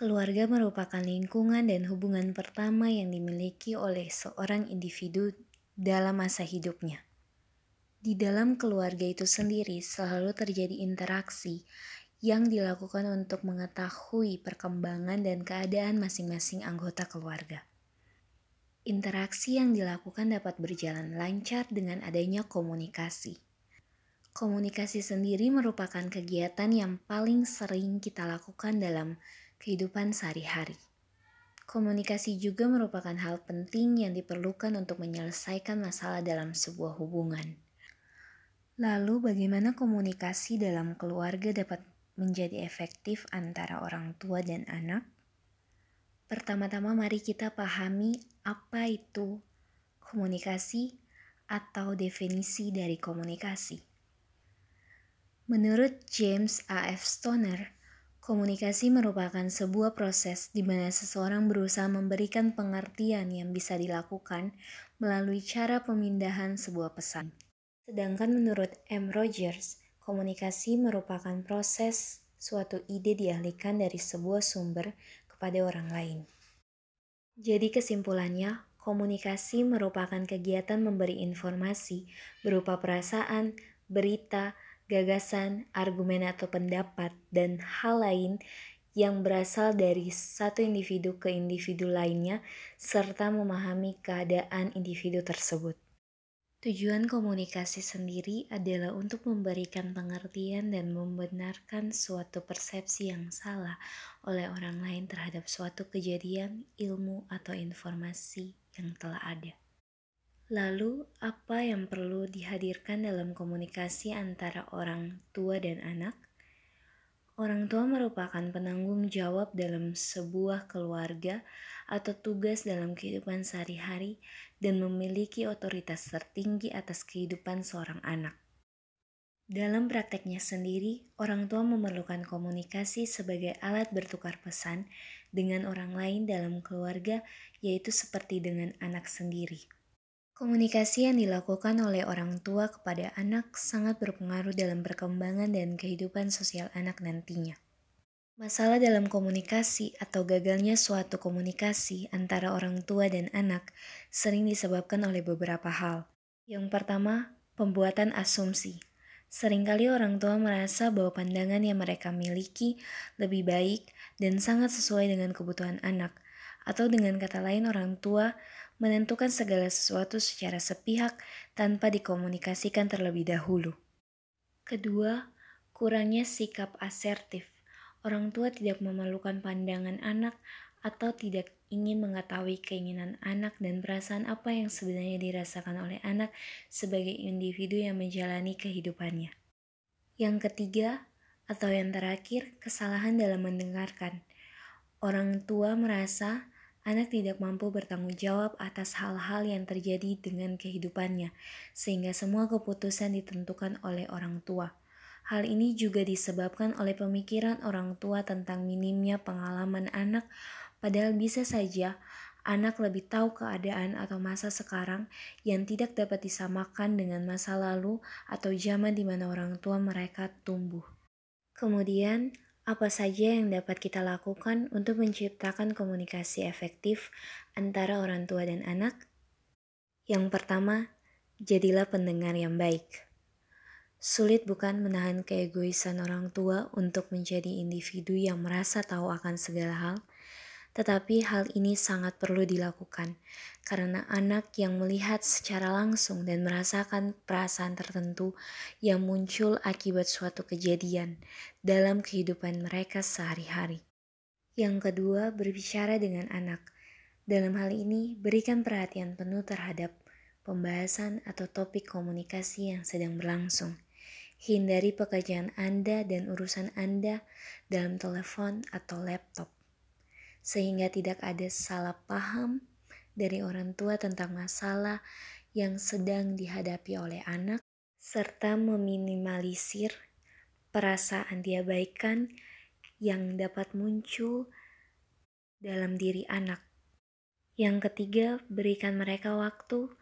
Keluarga merupakan lingkungan dan hubungan pertama yang dimiliki oleh seorang individu dalam masa hidupnya. Di dalam keluarga itu sendiri selalu terjadi interaksi yang dilakukan untuk mengetahui perkembangan dan keadaan masing-masing anggota keluarga. Interaksi yang dilakukan dapat berjalan lancar dengan adanya komunikasi. Komunikasi sendiri merupakan kegiatan yang paling sering kita lakukan dalam kehidupan sehari-hari. Komunikasi juga merupakan hal penting yang diperlukan untuk menyelesaikan masalah dalam sebuah hubungan. Lalu, bagaimana komunikasi dalam keluarga dapat menjadi efektif antara orang tua dan anak? Pertama-tama, mari kita pahami apa itu komunikasi atau definisi dari komunikasi. Menurut James A. F. Stoner, Komunikasi merupakan sebuah proses di mana seseorang berusaha memberikan pengertian yang bisa dilakukan melalui cara pemindahan sebuah pesan. Sedangkan menurut M. Rogers, komunikasi merupakan proses suatu ide dialihkan dari sebuah sumber kepada orang lain. Jadi kesimpulannya, komunikasi merupakan kegiatan memberi informasi berupa perasaan, berita, gagasan, argumen atau pendapat, dan hal lain yang berasal dari satu individu ke individu lainnya, serta memahami keadaan individu tersebut. Tujuan komunikasi sendiri adalah untuk memberikan pengertian dan membenarkan suatu persepsi yang salah oleh orang lain terhadap suatu kejadian, ilmu, atau informasi yang telah ada. Lalu, apa yang perlu dihadirkan dalam komunikasi antara orang tua dan anak? Orang tua merupakan penanggung jawab dalam sebuah keluarga atau tugas dalam kehidupan sehari-hari dan memiliki otoritas tertinggi atas kehidupan seorang anak. Dalam prakteknya sendiri, orang tua memerlukan komunikasi sebagai alat bertukar pesan dengan orang lain dalam keluarga, yaitu seperti dengan anak sendiri. Komunikasi yang dilakukan oleh orang tua kepada anak sangat berpengaruh dalam perkembangan dan kehidupan sosial anak nantinya. Masalah dalam komunikasi atau gagalnya suatu komunikasi antara orang tua dan anak sering disebabkan oleh beberapa hal. Yang pertama, pembuatan asumsi. Seringkali orang tua merasa bahwa pandangan yang mereka miliki lebih baik dan sangat sesuai dengan kebutuhan anak, atau dengan kata lain orang tua menentukan segala sesuatu secara sepihak tanpa dikomunikasikan terlebih dahulu. Kedua, kurangnya sikap asertif. Orang tua tidak memerlukan pandangan anak atau tidak ingin mengetahui keinginan anak dan perasaan apa yang sebenarnya dirasakan oleh anak sebagai individu yang menjalani kehidupannya. Yang ketiga, atau yang terakhir, kesalahan dalam mendengarkan. Orang tua merasa anak tidak mampu bertanggung jawab atas hal-hal yang terjadi dengan kehidupannya, sehingga semua keputusan ditentukan oleh orang tua. Hal ini juga disebabkan oleh pemikiran orang tua tentang minimnya pengalaman anak, padahal bisa saja anak lebih tahu keadaan atau masa sekarang yang tidak dapat disamakan dengan masa lalu atau zaman di mana orang tua mereka tumbuh. Kemudian, apa saja yang dapat kita lakukan untuk menciptakan komunikasi efektif antara orang tua dan anak? Yang pertama, jadilah pendengar yang baik. Sulit bukan menahan keegoisan orang tua untuk menjadi individu yang merasa tahu akan segala hal, tetapi hal ini sangat perlu dilakukan karena anak yang melihat secara langsung dan merasakan perasaan tertentu yang muncul akibat suatu kejadian dalam kehidupan mereka sehari-hari. Yang kedua, berbicara dengan anak. Dalam hal ini, berikan perhatian penuh terhadap pembahasan atau topik komunikasi yang sedang berlangsung. Hindari pekerjaan Anda dan urusan Anda dalam telepon atau laptop sehingga tidak ada salah paham dari orang tua tentang masalah yang sedang dihadapi oleh anak, serta meminimalisir perasaan diabaikan yang dapat muncul dalam diri anak. Yang ketiga, berikan mereka waktu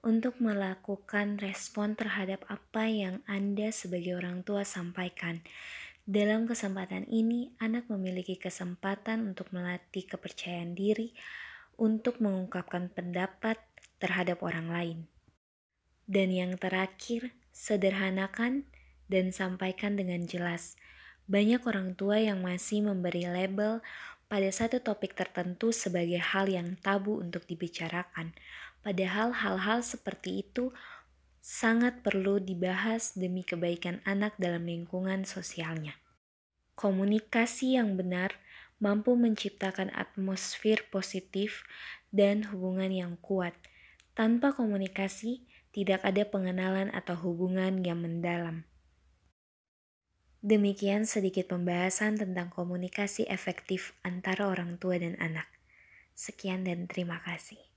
untuk melakukan respon terhadap apa yang Anda sebagai orang tua sampaikan Dalam kesempatan ini, anak memiliki kesempatan untuk melatih kepercayaan diri untuk mengungkapkan pendapat terhadap orang lain. Dan yang terakhir, sederhanakan dan sampaikan dengan jelas. Banyak orang tua yang masih memberi label pada satu topik tertentu sebagai hal yang tabu untuk dibicarakan, padahal hal-hal seperti itu sangat perlu dibahas demi kebaikan anak dalam lingkungan sosialnya. Komunikasi yang benar mampu menciptakan atmosfer positif dan hubungan yang kuat. Tanpa komunikasi, tidak ada pengenalan atau hubungan yang mendalam. Demikian sedikit pembahasan tentang komunikasi efektif antara orang tua dan anak. Sekian dan terima kasih.